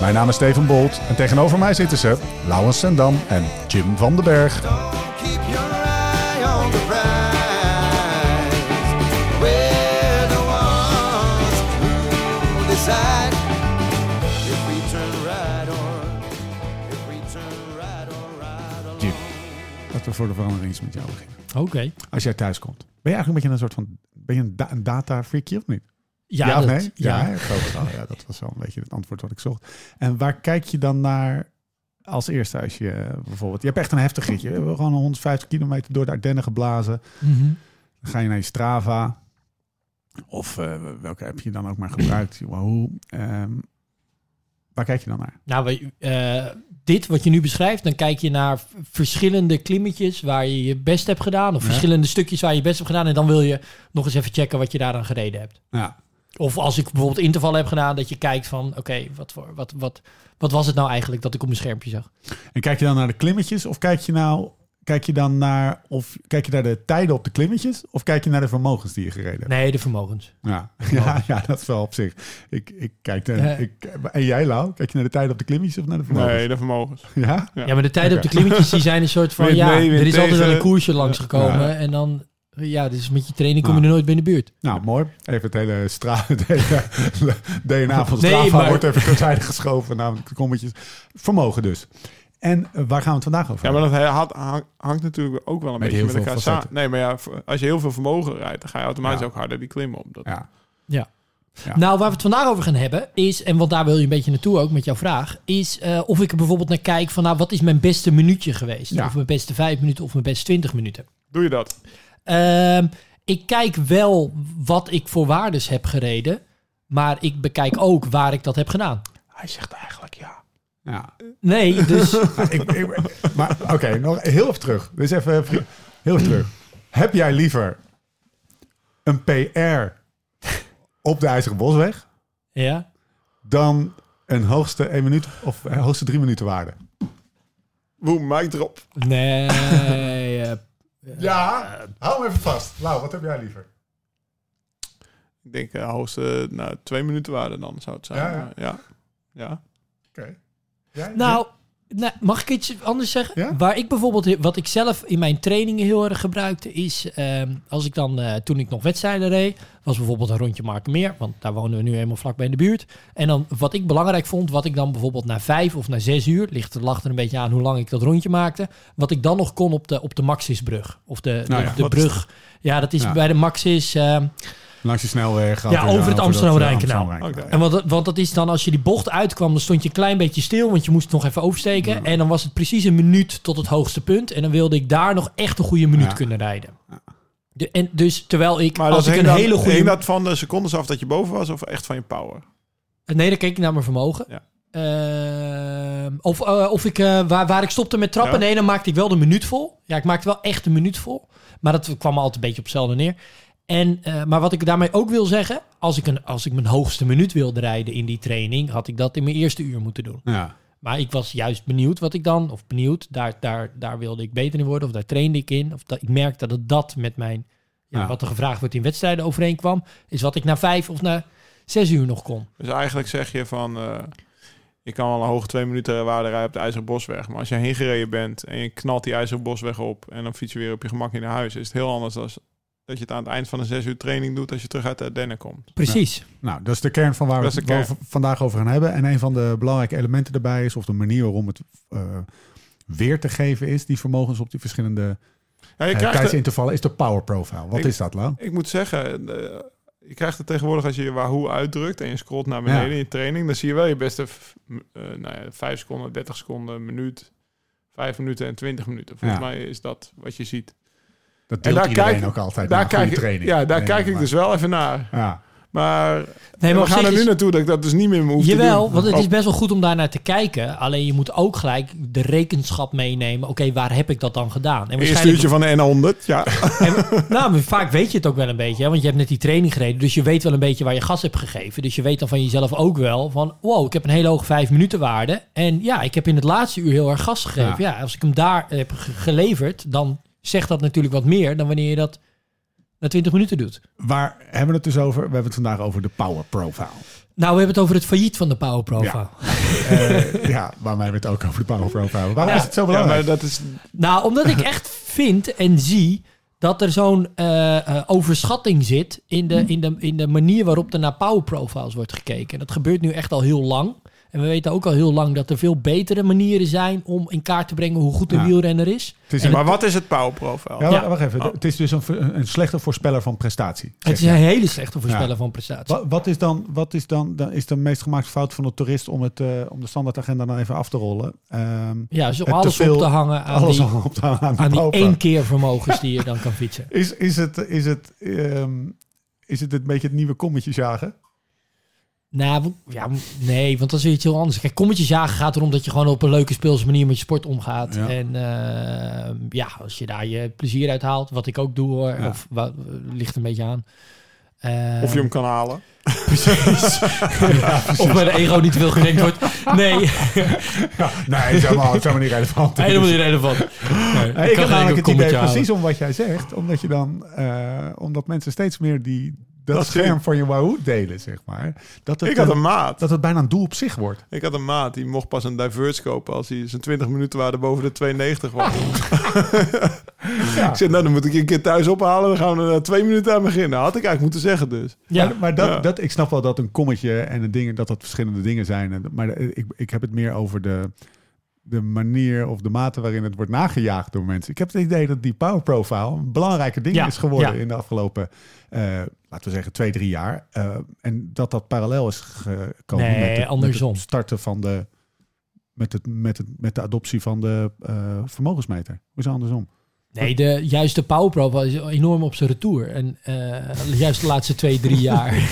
Mijn naam is Steven Bolt en tegenover mij zitten ze Lauwens Sendam en Jim van den Berg. Jim, laten we voor de verandering eens met jou beginnen. Oké. Als jij thuis komt, ben je eigenlijk een beetje een soort van ben je een, da een data freakje of niet? Ja, of dat- nee? Ja, ja. Ja, dat was wel een beetje het antwoord wat ik zocht. En waar kijk je dan naar als eerste als je eh, bijvoorbeeld... Je hebt echt een heftig ritje. We hebben gewoon 150 kilometer door de Ardennen geblazen. Mhm. Dan ga je naar je Strava. Of eh, welke heb je dan ook maar gebruikt? Wahoo. Ehm, waar kijk je dan naar? Nou, eh, dit wat je nu beschrijft, dan kijk je naar verschillende klimmetjes waar je je best hebt gedaan. Of Ja. verschillende stukjes waar je je best hebt gedaan. En dan wil je nog eens even checken wat je daaraan gereden hebt. Ja. Of als ik bijvoorbeeld intervallen heb gedaan, dat je kijkt van, oké, wat, voor wat, wat, wat was het nou eigenlijk dat ik op mijn schermpje zag? En kijk je dan naar de klimmetjes? Of kijk je nou... Kijk je dan naar, of kijk je naar de tijden op de klimmetjes? Of kijk je naar de vermogens die je gereden hebt? Nee, de vermogens. Ja, ja, ja, dat is wel op zich. Ik, ik kijk de, ik, en jij, Lau? Kijk je naar de tijden op de klimmetjes of naar de vermogens? Nee, de vermogens. Ja? Ja. Ja, maar de tijden op de klimmetjes, die zijn een soort van, ja, er is altijd wel een koersje langsgekomen. Ja. En dan, ja, dus met je training kom je er nooit binnen de buurt. Nou, mooi. Even het hele stra het hele DNA van Nee, Strava maar- wordt even terzijde geschoven. Namelijk de kommetjes. Vermogen dus. En eh, waar gaan we het vandaag over Ja, maar dat had- hangt natuurlijk ook wel een Met beetje heel met veel elkaar samen. Nee, maar ja, als je heel veel vermogen rijdt, dan ga je automatisch Ja. ook harder die klim op. Dat, Ja. Ja. Ja. Nou, waar we het vandaag over gaan hebben is, en want daar wil je een beetje naartoe ook met jouw vraag, is eh, of ik er bijvoorbeeld naar kijk van, nou, wat is mijn beste minuutje geweest? Ja. Of mijn beste vijf minuten of mijn beste twintig minuten. Doe je dat? Ehm, ik kijk wel wat ik voor waardes heb gereden, maar ik bekijk ook waar ik dat heb gedaan. Hij zegt eigenlijk ja. ja. Nee, dus maar oké, nog heel even terug. Dus even heel even terug. Heb jij liever een PR op de IJzeren Bosweg ja. dan een hoogste 1 minuut of eh, hoogste 3 minuten waarde? Boem, mic erop. Nee. Eh, Ja, hou hem even vast. Lau, wat heb jij liever? Ik denk uh, hoogste nou, twee minuten waarde dan zou het zijn. Ja, ja. Maar Ja. ja. Oké. Nou, nou, mag ik iets anders zeggen? Ja? Waar ik bijvoorbeeld, wat ik zelf in mijn trainingen heel erg gebruikte, is ehm, als ik dan, eh, toen ik nog wedstrijden reed, was bijvoorbeeld een rondje Markenmeer, want daar wonen we nu helemaal vlakbij in de buurt. En dan wat ik belangrijk vond, wat ik dan bijvoorbeeld na vijf of na zes uur, ligt, lag er een beetje aan hoe lang ik dat rondje maakte, wat ik dan nog kon op de, op de Maxisbrug. Of de, de, Nou ja, de brug. Ja, dat is Ja. bij de Maxis. ehm, Langs de snelweg. Ja, over het Amsterdam-Rijnkanaal. eh. En want, dat- want dat is dan, als je die bocht uitkwam, dan stond je een klein beetje stil, want je moest nog even oversteken. En dan was het precies een minuut tot het hoogste punt. En dan wilde ik daar nog echt een goede minuut Ja. kunnen rijden. De, en dus terwijl ik, Maar als dat ik een dan- hele goede... dat van de secondes af dat je boven was of echt van je power? Nee, dan keek ik naar mijn vermogen. Ja. Ehm, of eh, of ik, eh, waar, waar ik stopte met trappen, Ja. nee, dan maakte ik wel de minuut vol. Ja, ik maakte wel echt een minuut vol. Maar dat kwam altijd een beetje op hetzelfde neer. En, eh, maar wat ik daarmee ook wil zeggen, als ik, een, als ik mijn hoogste minuut wilde rijden in die training, had ik dat in mijn eerste uur moeten doen. Ja. Maar ik was juist benieuwd wat ik dan, of benieuwd, daar, daar, daar wilde ik beter in worden, of daar trainde ik in. Of dat, ik merkte dat dat met mijn, ja, Ja. wat er gevraagd wordt in wedstrijden overeenkwam, is wat ik na vijf of na zes uur nog kon. Dus eigenlijk zeg je van... eh, je kan wel een hoge twee minuten waarde rijden op de IJzeren Bosweg. Maar als je heen gereden bent en je knalt die IJzeren Bosweg op... en dan fiets je weer op je gemak in naar huis... is het heel anders dan dat je het aan het eind van een zes uur training doet... als je terug uit de Ardennen komt. Precies. Nou, dat is de kern van waar we Dat het vandaag over gaan hebben. En een van de belangrijke elementen daarbij is, of de manier waarom het eh, weer te geven is, die vermogens op die verschillende Ja, je uh, intervallen is de power profile. Wat Ik- is dat, Lau? ik moet zeggen, eh, je krijgt het tegenwoordig als je je Wahoo uitdrukt en je scrolt naar beneden Ja. in je training, dan zie je wel je beste f- m- eh, nou ja, 5 seconden, 30 seconden, minuut, 5 minuten en 20 minuten. Volgens Ja. mij is dat wat je ziet. Dat En daar iedereen kijk- ook altijd Daar kijk, ik- training. ja, daar kijk ik maar- dus wel even naar. Ja. Maar Nee, maar we gaan er nu is- naartoe dat ik dat dus niet meer hoef te Jawel, doen. want het is best wel goed om daar naar te kijken. Alleen je moet ook gelijk de rekenschap meenemen. Oké, waar heb ik dat dan gedaan? En Eerste uurtje van de N100, ja. En, nou, maar vaak weet je het ook wel een beetje. Hè? Want je hebt net die training gereden. Dus je weet wel een beetje waar je gas hebt gegeven. Dus je weet dan van jezelf ook wel van... Wow, ik heb een hele hoge vijf minuten waarde. En ja, ik heb in het laatste uur heel erg gas gegeven. Ja, als ik hem daar heb ge- geleverd... dan zegt dat natuurlijk wat meer dan wanneer je dat na 20 minuten doet. Waar hebben we het dus over? We hebben het vandaag over de power profile. Nou, we hebben het over het failliet van de Power Profile. Eh, ja, waarmee we het ook over de power profile. Waarom Ja. is het zo ja, belangrijk? maar dat is... Nou, omdat ik echt vind en zie dat er zo'n eh, eh, overschatting zit in de, in, de, in de manier waarop er naar power profiles wordt gekeken. En dat gebeurt nu echt al heel lang. En we weten ook al heel lang dat er veel betere manieren zijn om in kaart te brengen hoe goed een Ja. wielrenner is. het is, en Maar wat is het power profile? ja, Ja. wacht even. Oh. Het is dus een, een slechte voorspeller van prestatie. Het is een hele slechte voorspeller Ja. van prestatie. Wat, wat is dan, wat is dan, dan is de meest gemaakte fout van de toerist om, het, eh, om de standaardagenda dan even af te rollen? Ehm, Ja, zo Het alles op te hangen aan alles die, op te hangen aan die, aan die power. één keer vermogens die je dan kan fietsen. Is, is, het, is, het, ehm, is het een beetje het nieuwe kommetje jagen? Nou, ja, nee, want dat is weer iets heel anders. Kijk, kommetjes jagen gaat erom dat je gewoon op een leuke speelse manier met je sport omgaat. Ja. En eh, ja, als je daar je plezier uit haalt, wat ik ook doe hoor, Ja. of wa- ligt een beetje aan. Eh, Of je hem kan halen. of bij de ego niet te veel gedenkt wordt. Nee, Nee, dat is helemaal, dat is helemaal niet relevant. helemaal niet relevant. Nee, Nee, ik namelijk het idee precies om wat jij zegt. Omdat je dan, eh, omdat mensen steeds meer die, dat, scherm van je Wahoo delen, zeg maar. Dat het, Ik had een- een maat. dat het bijna een doel op zich wordt. Ik had een maat die mocht pas een Diverge kopen als hij zijn 20 minuten waarde boven de 2,90 was. Ja. Ik zei, nou dan moet ik je een keer thuis ophalen. Dan gaan we er na twee minuten aan beginnen. Had ik eigenlijk moeten zeggen dus. Ja, Maar, maar dat, Ja. dat, ik snap wel dat een kommetje en een ding, dat dat verschillende dingen zijn. En- Maar de- ik, ik heb het meer over de, de manier of de mate waarin het wordt nagejaagd door mensen. Ik heb het idee dat die power profile een belangrijke ding Ja, is geworden ja. in de afgelopen, eh, laten we zeggen, twee, drie jaar. Eh, en dat dat parallel is gekomen Nee, met, het, met het starten van de, met, het, met, het, met de adoptie van de eh, vermogensmeter. Hoe is het andersom? Nee, de, juist de Power Pro is enorm op zijn retour. En eh, juist de laatste twee, drie jaar.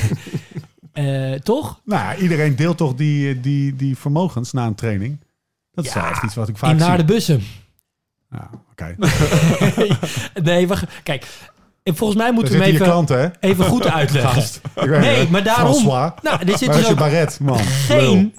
Toch? Nou, iedereen deelt toch die, die, die vermogens na een training. Dat is Ja, echt iets wat ik vaak In naar zie. de bussen. Ja, oké. nee, wacht. Kijk, en volgens mij moeten we hem even, klanten, hè? even goed uitleggen. Gast. Ik weet Nee, het. maar daarom- François. Nou, er zit dus ook baret, man? geen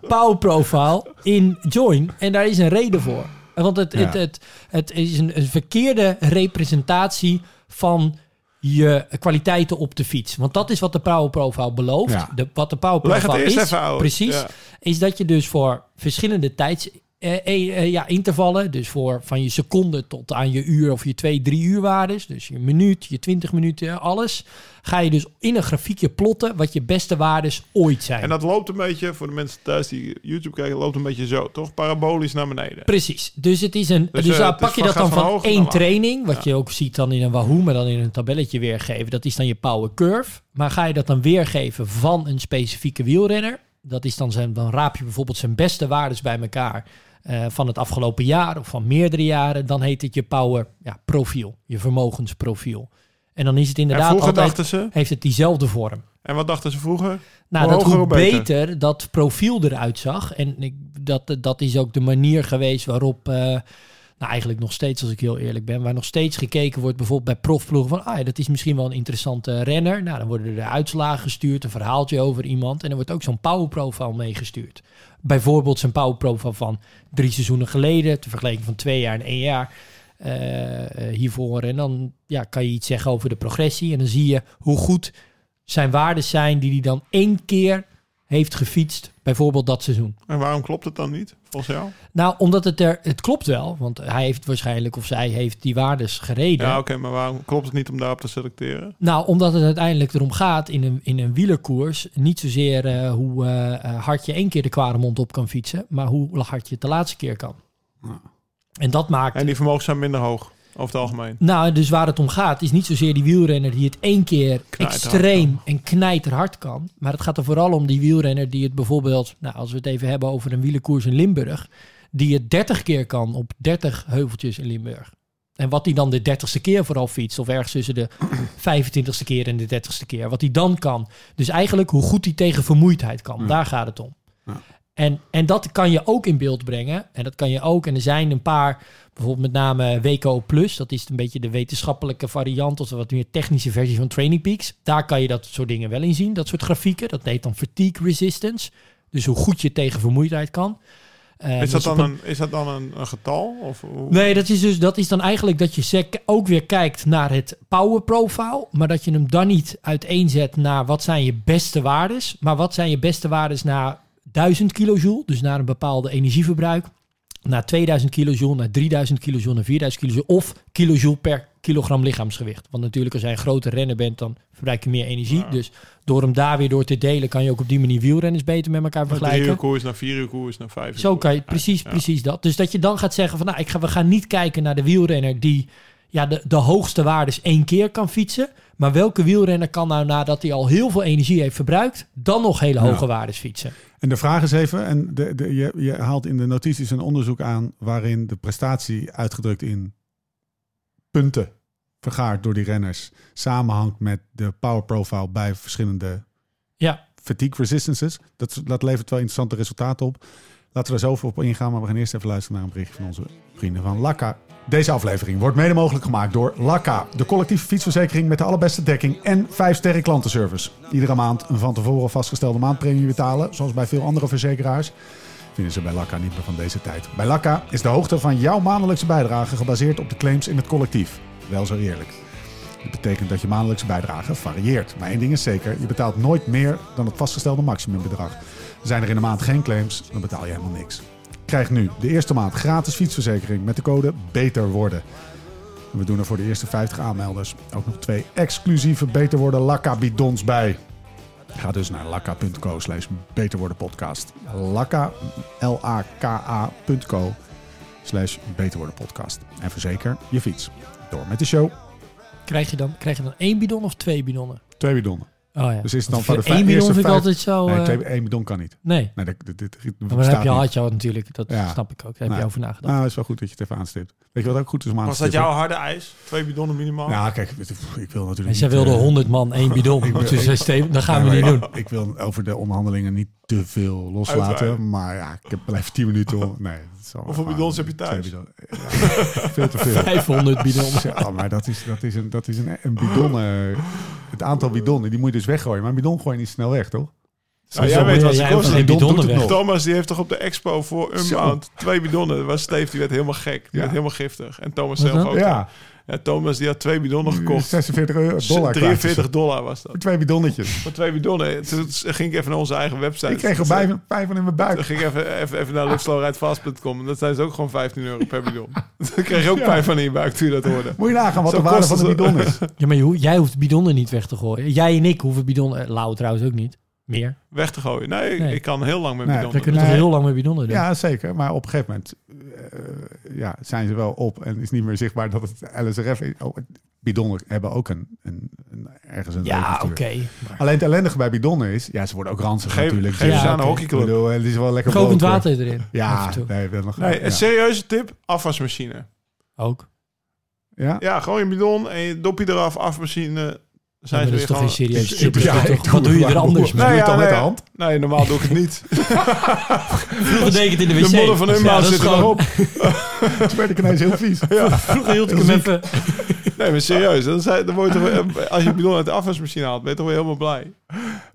power profile in Join. En daar is een reden voor. Want het, het, Ja. het, het is een, een verkeerde representatie van je kwaliteiten op de fiets. Want dat is wat de Power Profile belooft. Ja. De, wat de Power Leg het Profile is, even precies, Ja. is dat je dus voor verschillende tijds... eh, eh, eh, ja, intervallen, dus voor van je seconde tot aan je uur of je twee, drie uur waardes, dus je minuut, je 20 minuten, alles, ga je dus in een grafiekje plotten wat je beste waardes ooit zijn. En dat loopt een beetje, voor de mensen thuis die YouTube kijken, loopt een beetje zo, toch? Parabolisch naar beneden. Precies. Dus het is een. Dus, Dus, eh, pak je dat dan van één training, wat je ook ziet dan in een Wahoo, maar dan in een tabelletje weergeven. Dat is dan je power curve. Maar ga je dat dan weergeven van een specifieke wielrenner, dat is dan zijn, dan raap je bijvoorbeeld zijn beste waardes bij elkaar eh, van het afgelopen jaar of van meerdere jaren, dan heet het je power ja, profiel, je vermogensprofiel. En dan is het inderdaad vroeger altijd, dachten ze, heeft het diezelfde vorm. en wat dachten ze vroeger? Nou, Hoe dat hoe beter. dat profiel eruit zag. En ik, dat, dat is ook de manier geweest waarop, eh, nou eigenlijk nog steeds als ik heel eerlijk ben, waar nog steeds gekeken wordt bijvoorbeeld bij profploegen van, ah dat is misschien wel een interessante renner. Nou, dan worden er de uitslagen gestuurd, een verhaaltje over iemand en er wordt ook zo'n power profile meegestuurd. Bijvoorbeeld zijn power profile van drie seizoenen geleden, te vergelijken van twee jaar en één jaar eh, eh, hiervoor. En dan ja, kan je iets zeggen over de progressie en dan zie je hoe goed zijn waarden zijn die hij dan één keer heeft gefietst, bijvoorbeeld dat seizoen. En waarom klopt het dan niet, volgens jou? Nou, omdat het er, het klopt wel, want hij heeft waarschijnlijk of zij heeft die waardes gereden. Ja, oké, maar waarom klopt het niet om daarop te selecteren? Nou, omdat het uiteindelijk erom gaat in een, in een wielerkoers, niet zozeer eh, hoe eh, eh, hard je één keer de Kwaremond op kan fietsen, maar hoe hard je het de laatste keer kan. Ja. En dat maakt En die vermogens zijn minder hoog. Over het algemeen. Nou, dus waar het om gaat, is niet zozeer die wielrenner die het één keer Knijterhard extreem en knijterhard kan. Maar het gaat er vooral om die wielrenner die het bijvoorbeeld, nou, als we het even hebben over een wielerkoers in Limburg, die het 30 keer kan op 30 heuveltjes in Limburg. En wat hij dan de 30ste keer vooral fietst, of ergens tussen de 25ste keer en de 30ste keer. Wat hij dan kan. Dus eigenlijk hoe goed hij tegen vermoeidheid kan. Daar gaat het om. Ja. En, en dat kan je ook in beeld brengen. En dat kan je ook. En er zijn een paar, bijvoorbeeld met name WKO Plus. Dat is een beetje de wetenschappelijke variant of de wat meer technische versie van Training Peaks. Daar kan je dat soort dingen wel in zien. Dat soort grafieken. Dat heet dan fatigue resistance. Dus hoe goed je tegen vermoeidheid kan. Eh, Is dat dus op dan, een, is dat dan een, een getal? Of hoe? Nee, dat is dus dat is dan eigenlijk dat je ook weer kijkt naar het power profile, maar dat je hem dan niet uiteenzet naar wat zijn je beste waardes, maar wat zijn je beste waardes naar 1000 kilojoule, dus naar een bepaalde energieverbruik, naar 2000 kilojoule, naar 3000 kilojoule, naar 4000 kilojoule of kilojoule per kilogram lichaamsgewicht. Want natuurlijk als jij een grote renner bent, dan verbruik je meer energie. Ja. Dus door hem daar weer door te delen, kan je ook op die manier wielrenners beter met elkaar Van drie vergelijken. uur koers naar vier uur koers naar vijf uur Zo kan je, precies, ja. precies dat. Dus dat je dan gaat zeggen van, nou, ik ga, we gaan niet kijken naar de wielrenner die ja, de, de hoogste waardes één keer kan fietsen. Maar welke wielrenner kan nou nadat hij al heel veel energie heeft verbruikt, dan nog hele Ja. hoge waardes fietsen? En de vraag is even, en de, de, je, je haalt in de notities een onderzoek aan waarin de prestatie uitgedrukt in punten vergaard door die renners samenhangt met de power profile bij verschillende Ja, fatigue resistances. Dat, dat levert wel interessante resultaten op. Laten we daar zo over op ingaan, maar we gaan eerst even luisteren naar een berichtje van onze vrienden van Lakka. Deze aflevering wordt mede mogelijk gemaakt door Lakka, de collectieve fietsverzekering met de allerbeste dekking en 5 sterren klantenservice. Iedere maand een van tevoren vastgestelde maandpremie betalen, zoals bij veel andere verzekeraars. Vinden ze bij Lakka niet meer van deze tijd. Bij Lakka is de hoogte van jouw maandelijkse bijdrage gebaseerd op de claims in het collectief. Wel zo eerlijk. Dat betekent dat je maandelijkse bijdrage varieert. Maar één ding is zeker, je betaalt nooit meer dan het vastgestelde maximumbedrag. Zijn er in de maand geen claims, dan betaal je helemaal niks. Krijg nu de eerste maand gratis fietsverzekering met de code Beter Worden. En we doen er voor de eerste 50 aanmelders ook nog twee exclusieve Beter Worden Lakka bidons bij. Ga dus naar lakka.co slash Beter Worden podcast. Lakka, L-A-K-A.co slash Beter Worden podcast. En verzeker je fiets. Door met de show. krijg je dan, krijg je dan één bidon of twee bidonnen? Twee bidonnen. Oh ja. Dus is het dan van de één vijf- bidon eerste vind ik altijd zo... Nee, eh, twee, één bidon kan niet. nee, Nee, dat, dat, dit, dit maar dan heb je niet. had je al natuurlijk. Dat Ja. snap ik ook. Daar heb Nee. je over nagedacht. Nou, het is wel goed dat je het even aanstipt. Weet je wat ook goed is om aan Was dat jouw harde eis? Twee bidonnen minimaal? Nou, kijk, ik wil natuurlijk en zij wilde eh, 100 man één bidon. dus eh, dat gaan we nee, niet doen. Ik wil over de onderhandelingen niet te veel loslaten. Maar ja, ik heb blijf 10 minuten. om- Nee, Hoeveel bidons heb je thuis? twee bidon- Ja, veel te veel. 500 bidonnen. Ja, maar dat is, dat is, een, dat is een, een bidon. eh, het aantal bidonnen, die moet je dus weggooien. Maar een bidon gooi je niet snel weg, toch? Nou, jij weet wat ze kosten. Bidon. Thomas die heeft toch op de expo voor Zo. Unbound twee bidonnen. Dat was Steve, die werd helemaal gek. Die Ja. werd helemaal giftig. En Thomas Wat zelf dan? ook. Ja, Ja, Thomas die had twee bidonnen gekocht. 46 euro, dollar. kwijt. 43 dollar was dat. Voor twee bidonnetjes. Voor twee bidonnen. Toen ging ik even naar onze eigen website. Ik kreeg er vijf, vijf van in mijn buik. Toen ging ik even, even, even naar luxlowrijdfast.com. En dat zijn ze ook gewoon 15 euro per bidon. Toen kreeg je ook Ja. pijn van in je buik toen je dat hoorde. Moet je nagaan wat Zo de waarde van de bidon is. Ja, maar jij hoeft bidonnen niet weg te gooien. Jij en ik hoeven bidonnen... Lau trouwens ook niet. Meer. Weg te gooien. Nee, Nee. ik kan heel lang met Nee, We bidonnen. kunnen Nee. toch heel lang met bidonnen doen. Ja, zeker. Maar op een gegeven moment eh, ja, zijn ze wel op en is niet meer zichtbaar dat het LSRF is. Oh, bidonnen hebben ook een, een, een ergens een Ja, oké. maar- Alleen het ellendige bij bidonnen is, ja, ze worden ook ranzig Geef, natuurlijk. geef Ja, ze aan een oké. Ik hockeyclub. bedoel, het is wel lekker Kokend water erin. Ja, nee, wel nog. Nee, ja. een serieuze tip. Afwasmachine. Ook. ja? Ja, gewoon je bidon en je dopje eraf, afwasmachine. Ja, Zijn maar ze dat is weer toch geen gewoon... serieus. Ja, toch- doe Wat doe je er anders Doe mee? je het dan nee, met de hand? Nee, normaal doe ik het niet. Vroeger deed ik het in de wc. De modder van Ja, dat is zit gewoon- erop. Toen werd ik ineens heel vies. Vroeger hield ik hem even... Nee, maar serieus. Dan, zei, dan word je toch, weer- als je je bidon uit de afwasmachine haalt, ben je toch weer helemaal blij.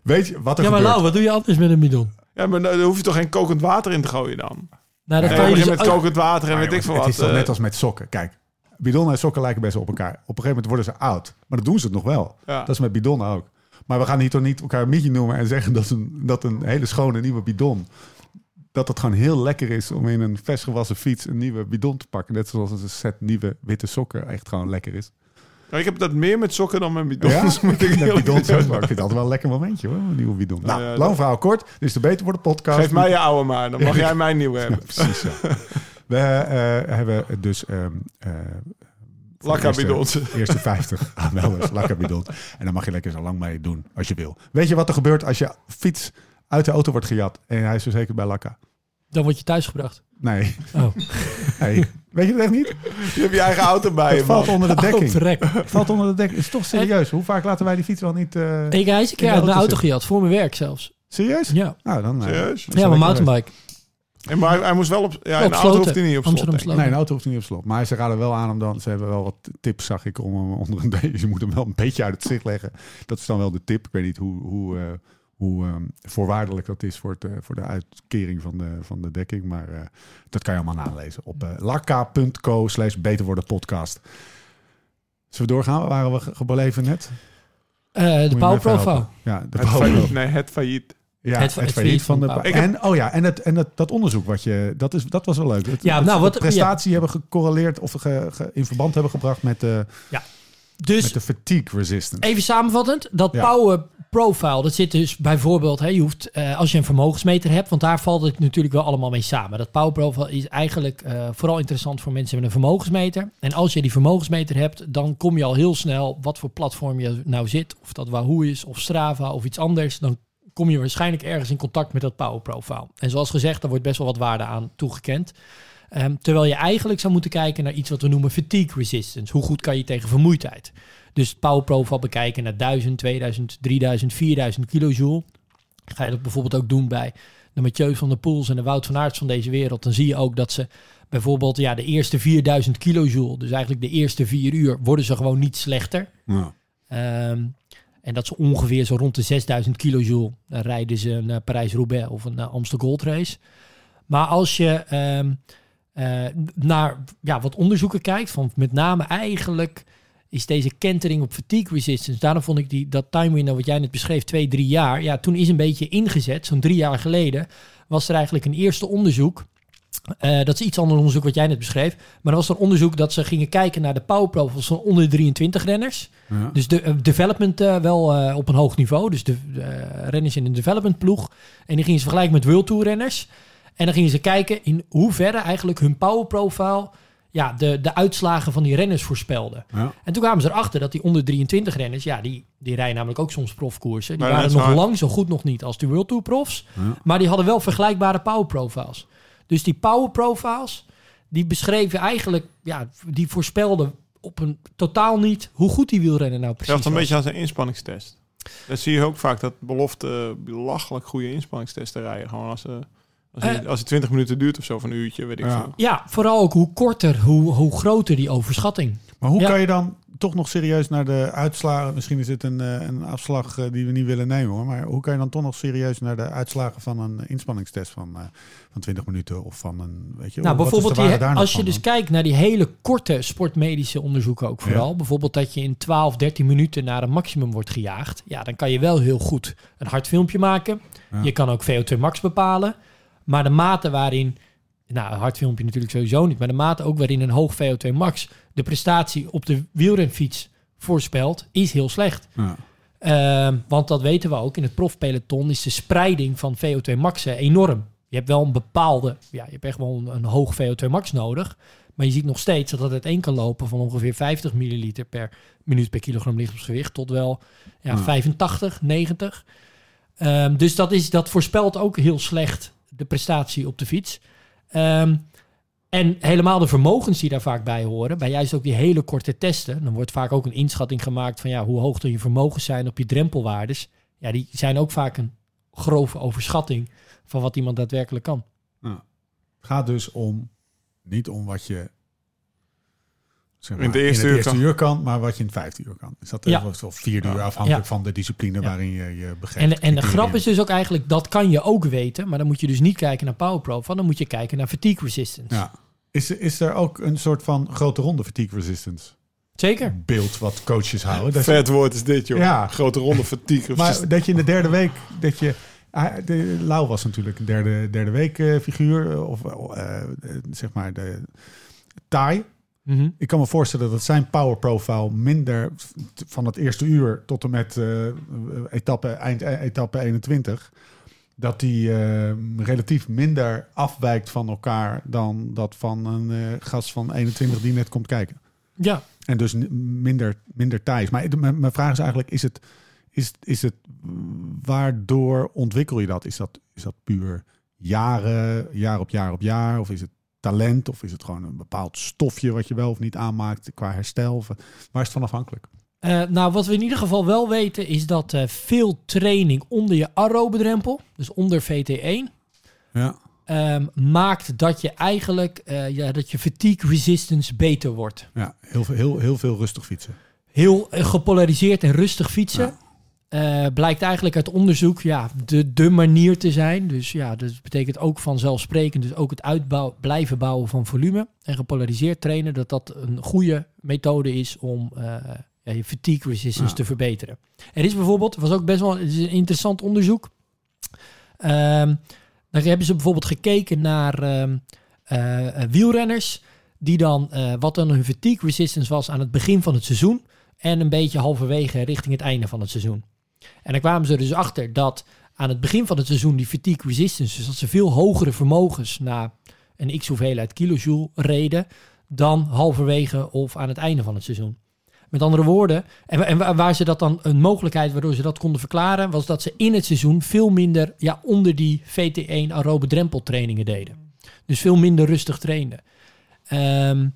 Weet je wat er Ja, maar gebeurt? Lau, wat doe je anders met een bidon? Ja, maar dan hoef je toch geen kokend water in te gooien dan? Nou, dat Nee, kan je dus met kokend water en Maar weet ik veel wat. Het is toch eh, net als met sokken. Kijk, bidonnen en sokken lijken best op elkaar. Op een gegeven moment worden ze oud. Maar dan doen ze het nog wel. ja. Dat is met bidonnen ook. Maar we gaan hier toch niet elkaar Mietje noemen en zeggen dat een, dat een hele schone nieuwe bidon... dat het gewoon heel lekker is om in een vers gewassen fiets een nieuwe bidon te pakken. Net zoals een set nieuwe witte sokken echt gewoon lekker is. Ik heb dat meer met sokken dan met bidons. moet ik met bidons. ook. Maar ik vind dat wel een lekker momentje hoor, een nieuwe bidon. Nou, ja, lang dat- verhaal kort. Dit is de Beter Worden podcast. Geef mij je oude maar, dan mag jij mijn nieuwe Ja, hebben. precies zo. We eh, hebben dus ehm, eh, voor de eerste-. Eerste 50 aanmelders, lakkabidons. En dan mag je lekker zo lang mee doen als je wil. Weet je wat er gebeurt als je fiets uit de auto wordt gejat en hij is verzekerd bij Lakka? Dan word je thuisgebracht. Nee. Oh. nee. Weet je het echt niet? Je hebt je eigen auto bij je, Het valt man. onder de Oh, dekking. Het valt onder de dekking. Is toch serieus? Hoe vaak laten wij die fiets wel niet... eh, Ik hij is een keer In de uit mijn auto zitten. gejat, voor mijn werk zelfs. Serieus? Ja, Nou, dan... eh, Serieus? dat ja mijn mountainbike. En maar hij, hij moest wel op... Ja, de auto hoeft hij niet op slot. Nee, een auto hoeft niet op slot. Maar ze raden wel aan hem dan. Ze hebben wel wat tips, zag ik, om hem onder een beetje. Je moet hem wel een beetje uit het zicht leggen. Dat is dan wel de tip. Ik weet niet hoe, hoe, eh, hoe ehm, voorwaardelijk dat is voor, het, eh, voor de uitkering van de, van de dekking. Maar eh, dat kan je allemaal nalezen op uh, lakka.co slash beter worden podcast. Zullen we doorgaan? Waar waren we ge- gebleven net? Eh, de Power Profile. Ja, de Het Power failliet. Nee, het failliet. Ja, Het het, fa- het failliet van de. van. En oh ja, en, het, en het, dat onderzoek wat je. Dat, is, dat was wel leuk. Het, Ja, nou, de wat- prestatie hebben gecorreleerd of ge- ge- in verband hebben gebracht met de, Dus met de fatigue resistance. Even samenvattend, dat Ja. power profile, dat zit dus bijvoorbeeld, hè, je hoeft, eh, als je een vermogensmeter hebt, want daar valt het natuurlijk wel allemaal mee samen. Dat power profile is eigenlijk eh, vooral interessant voor mensen met een vermogensmeter. En als je die vermogensmeter hebt, dan kom je al heel snel, wat voor platform je nou zit, of dat Wahoo is, of Strava, of iets anders, dan kom je waarschijnlijk ergens in contact met dat power profile. En zoals gezegd, daar wordt best wel wat waarde aan toegekend. Ehm, terwijl je eigenlijk zou moeten kijken naar iets wat we noemen fatigue resistance. Hoe goed kan je tegen vermoeidheid? Dus power profile bekijken naar 1000, 2000, 3000, 4000 kilojoule. Ga je dat bijvoorbeeld ook doen bij de Mathieu van der Poels en de Wout van Aerts van deze wereld. Dan zie je ook dat ze bijvoorbeeld ja, de eerste 4000 kilojoule, dus eigenlijk de eerste vier uur, worden ze gewoon niet slechter. Ja. Ehm, en dat ze ongeveer zo rond de 6000 kilojoule dan rijden ze een eh, Parijs-Roubaix of een uh, Amstel Gold Race. Maar als je ehm, eh, naar ja, wat onderzoeken kijkt, van met name eigenlijk is deze kentering op fatigue resistance. Daarom vond ik die, dat time window wat jij net beschreef, twee, drie jaar. Ja, toen is een beetje ingezet, zo'n drie jaar geleden, was er eigenlijk een eerste onderzoek. Eh, dat is iets ander onderzoek wat jij net beschreef. Maar er was er onderzoek dat ze gingen kijken naar de power profiles van onder 23 renners. Ja. Dus de eh, development eh, wel eh, op een hoog niveau. Dus de renners in een development ploeg. En die gingen ze vergelijken met World Tour renners. En dan gingen ze kijken in hoeverre eigenlijk hun power profile ja, de, de uitslagen van die renners voorspelde. Ja. En toen kwamen ze erachter dat die onder 23 renners, ja, die, die rijden namelijk ook soms profkoersen. Die Maar dat waren nog lang zo goed nog niet als de World Tour profs. Ja. Maar die hadden wel vergelijkbare power profiles. Dus die power profiles, die beschreven eigenlijk, ja, die voorspelden op een totaal niet hoe goed die wielrenner nou precies Zelfs een was. beetje als een inspanningstest. Dat zie je ook vaak, dat belofte belachelijk goede inspanningstesten rijden. Gewoon als, ze als, die- Eh. als het 20 minuten duurt of zo, van een uurtje, weet ik Ja. veel. Ja, vooral ook hoe korter, hoe, hoe groter die overschatting. Maar hoe Ja. kan je dan toch nog serieus naar de uitslagen... Misschien is het een, eh, een afslag eh, die we niet willen nemen hoor. Maar hoe kan je dan toch nog serieus naar de uitslagen van een inspanningstest van, eh, van 20 minuten of van een... Weet je, Nou, bijvoorbeeld die, als je van dus dan? kijkt naar die hele korte sportmedische onderzoeken ook vooral. Ja. Bijvoorbeeld dat je in 12, 13 minuten naar een maximum wordt gejaagd. Ja, dan kan je wel heel goed een hartfilmpje maken. Ja. Je kan ook VO2 max bepalen. Maar de mate waarin, nou een hartfilmpje natuurlijk sowieso niet, maar de mate ook waarin een hoog VO2 max de prestatie op de wielrenfiets voorspelt, is heel slecht. Ja. Ehm, want dat weten we ook. In het profpeloton is de spreiding van VO2 maxen enorm. Je hebt wel een bepaalde, ja, je hebt echt wel een, een hoog VO2 max nodig. Maar je ziet nog steeds dat het uiteen kan lopen van ongeveer 50 milliliter per minuut per kilogram lichaamsgewicht tot wel ja, Ja. 85, 90. Ehm, dus dat, is, dat voorspelt ook heel slecht de prestatie op de fiets. Ehm, en helemaal de vermogens die daar vaak bij horen, bij juist ook die hele korte testen, dan wordt vaak ook een inschatting gemaakt van ja, hoe hoog dan je vermogens zijn op je drempelwaardes. Ja, die zijn ook vaak een grove overschatting van wat iemand daadwerkelijk kan. Het gaat dus om, niet om wat je zeg In het eerste in uur het eerste kan. uur kan, maar wat je in het vijfde uur kan. Is dat Ja. vierde uur, afhankelijk Ja. van de discipline Ja. waarin je je begeeft. En, en de grap is dus ook eigenlijk, dat kan je ook weten, maar dan moet je dus niet kijken naar power profile, dan moet je kijken naar fatigue resistance. Ja. Is, is er ook een soort van grote ronde fatigue resistance Zeker. beeld wat coaches houden? Dat je- Vet woord is dit, joh. Ja. Grote ronde fatigue. maar dat je in de derde week, dat je... ah, De, Lau was natuurlijk een derde, derde week eh, figuur, eh, of eh, zeg maar de Mhm. Ik kan me voorstellen dat zijn power profile minder van het eerste uur tot en met eh, etappe, eind eh, etappe 21, dat die eh, relatief minder afwijkt van elkaar dan dat van een eh, gast van 21 die net komt kijken. Ja, En dus minder, minder thijs. Maar mijn vraag is eigenlijk, is het, is, is het, waardoor ontwikkel je dat? Is dat, is dat puur jaren, jaar op jaar op jaar? Of is het talent? Of is het gewoon een bepaald stofje wat je wel of niet aanmaakt qua herstel? Of, waar is het van afhankelijk? Eh, nou, wat we in ieder geval wel weten is dat eh, veel training onder je aerobe drempel, dus onder VT1, Ja. ehm, maakt dat je eigenlijk eh, ja, dat je fatigue resistance beter wordt. Ja, heel, veel- heel, heel veel rustig fietsen. Heel gepolariseerd en rustig fietsen. Eh, blijkt eigenlijk uit onderzoek ja, de, de manier te zijn. Dus ja, dat betekent ook vanzelfsprekend, dus ook het uitbouw, blijven bouwen van volume en gepolariseerd trainen, dat dat een goede methode is om eh, ja, je fatigue resistance Ja. te verbeteren. Er is bijvoorbeeld, was ook best wel het is een interessant onderzoek. Ehm daar hebben ze bijvoorbeeld gekeken naar eh, wielrenners die dan wat dan hun fatigue resistance was aan het begin van het seizoen en een beetje halverwege richting het einde van het seizoen. En dan kwamen ze dus achter dat aan het begin van het seizoen die fatigue resistance, dus dat ze veel hogere vermogens na een x hoeveelheid kilojoule reden dan halverwege of aan het einde van het seizoen. Met andere woorden, en, en wa- waar ze dat dan een mogelijkheid waardoor ze dat konden verklaren, was dat ze in het seizoen veel minder ja, onder die VT1 aerobe drempeltrainingen deden. Dus veel minder rustig trainden. Ehm,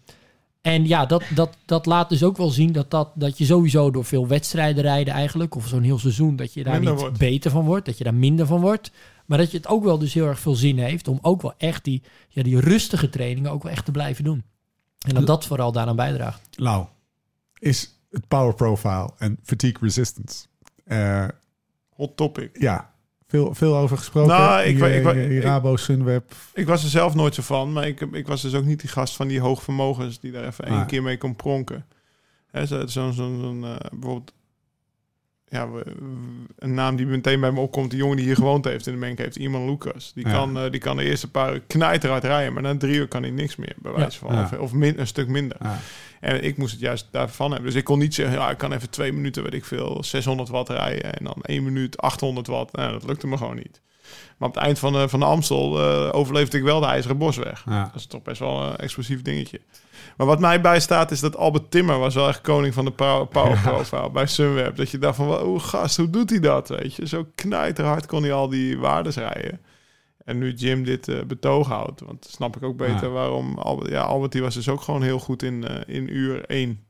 en ja, dat, dat, dat laat dus ook wel zien dat, dat, dat je sowieso door veel wedstrijden rijden eigenlijk, of zo'n heel seizoen, dat je daar Minder niet wordt. beter van wordt, dat je daar minder van wordt. Maar dat je het ook wel dus heel erg veel zin heeft om ook wel echt die, ja, die rustige trainingen ook wel echt te blijven doen. En dat dat vooral daaraan bijdraagt. Lau, is het power profile en fatigue resistance. eh, Hot topic. ja, veel, veel over gesproken. Nou, ik in wa- je- ik Rabo, Sunweb. Ik was er zelf nooit zo van, maar ik, ik was dus ook niet die gast van die hoogvermogens die daar even één Ah. keer mee kon pronken. Hè, zo- Zo'n, zo'n, zo'n, eh, bijvoorbeeld, ja, een naam die meteen bij me opkomt, die jongen die hier gewoond heeft in de Menk heeft, Iman Lucas. Die, Ja. kan, eh, die kan de eerste paar uur knijterhard rijden, maar na drie uur kan hij niks meer, bij wijze van. Ja. Of, of min, een stuk minder. Ja. En ik moest het juist daarvan hebben. Dus ik kon niet zeggen, ja, ik kan even twee minuten, weet ik veel, 600 watt rijden. En dan één minuut 800 watt. Nou, dat lukte me gewoon niet. Maar op het eind van de, van de Amstel eh, overleefde ik wel de IJzeren Bosweg. Ja. Dat is toch best wel een explosief dingetje. Maar wat mij bijstaat is dat Albert Timmer was wel echt koning van de power, power profile bij Sunweb. Dat je dacht van, hoe gast, hoe doet hij dat? Weet je, zo knijterhard kon hij al die waardes rijden. En nu Jim dit eh, betoog houdt, want dan snap ik ook beter Ja. waarom Albert, ja, Albert die was dus ook gewoon heel goed in, eh, in uur 1.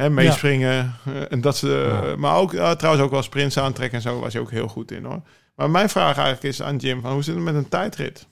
Hè, meespringen eh, en dat ze, maar ook eh, trouwens ook wel sprints aantrekken en zo was hij ook heel goed in hoor. Maar mijn vraag eigenlijk is aan Jim, van, hoe zit het met een tijdrit?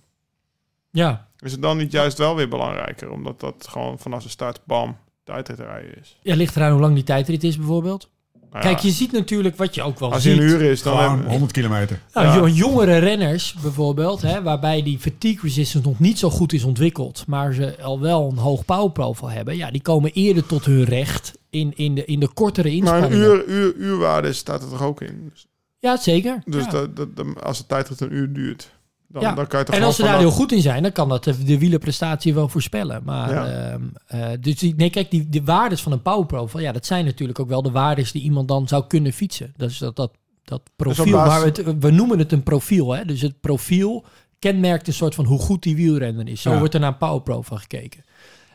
Ja, Is het dan niet juist wel weer belangrijker, omdat dat gewoon vanaf de start, bam, tijdrit rijden is? ja ligt eraan hoe lang die tijdrit is bijvoorbeeld. Nou Kijk, ja, je ziet natuurlijk wat je ook wel als je ziet. een uur is, dan Gewoon heb- 100 kilometer. Nou, Ja. jo- jongere renners bijvoorbeeld, hè, waarbij die fatigue resistance nog niet zo goed is ontwikkeld, maar ze al wel een hoog power profile hebben, ja, die komen eerder tot hun recht in, in, de, in de kortere maar een inspanningen. uur, uur, uurwaarde staat er toch ook in? Dus, Ja, zeker. dus Ja. dat, dat, dat- als de tijdrit een uur duurt, dan, Ja. dan kan je toch En als ze daar heel goed in zijn, dan kan dat de, de wielerprestatie wel voorspellen. Maar Ja. ehm, eh, dus die, nee, kijk, die, de waardes van een power profile, ja, dat zijn natuurlijk ook wel de waardes die iemand dan zou kunnen fietsen. Dus dat, dat, dat profiel, op basis- maar het, we noemen het een profiel. Hè? Dus het profiel kenmerkt een soort van hoe goed die wielrenner is. Zo wordt er naar een power profile gekeken.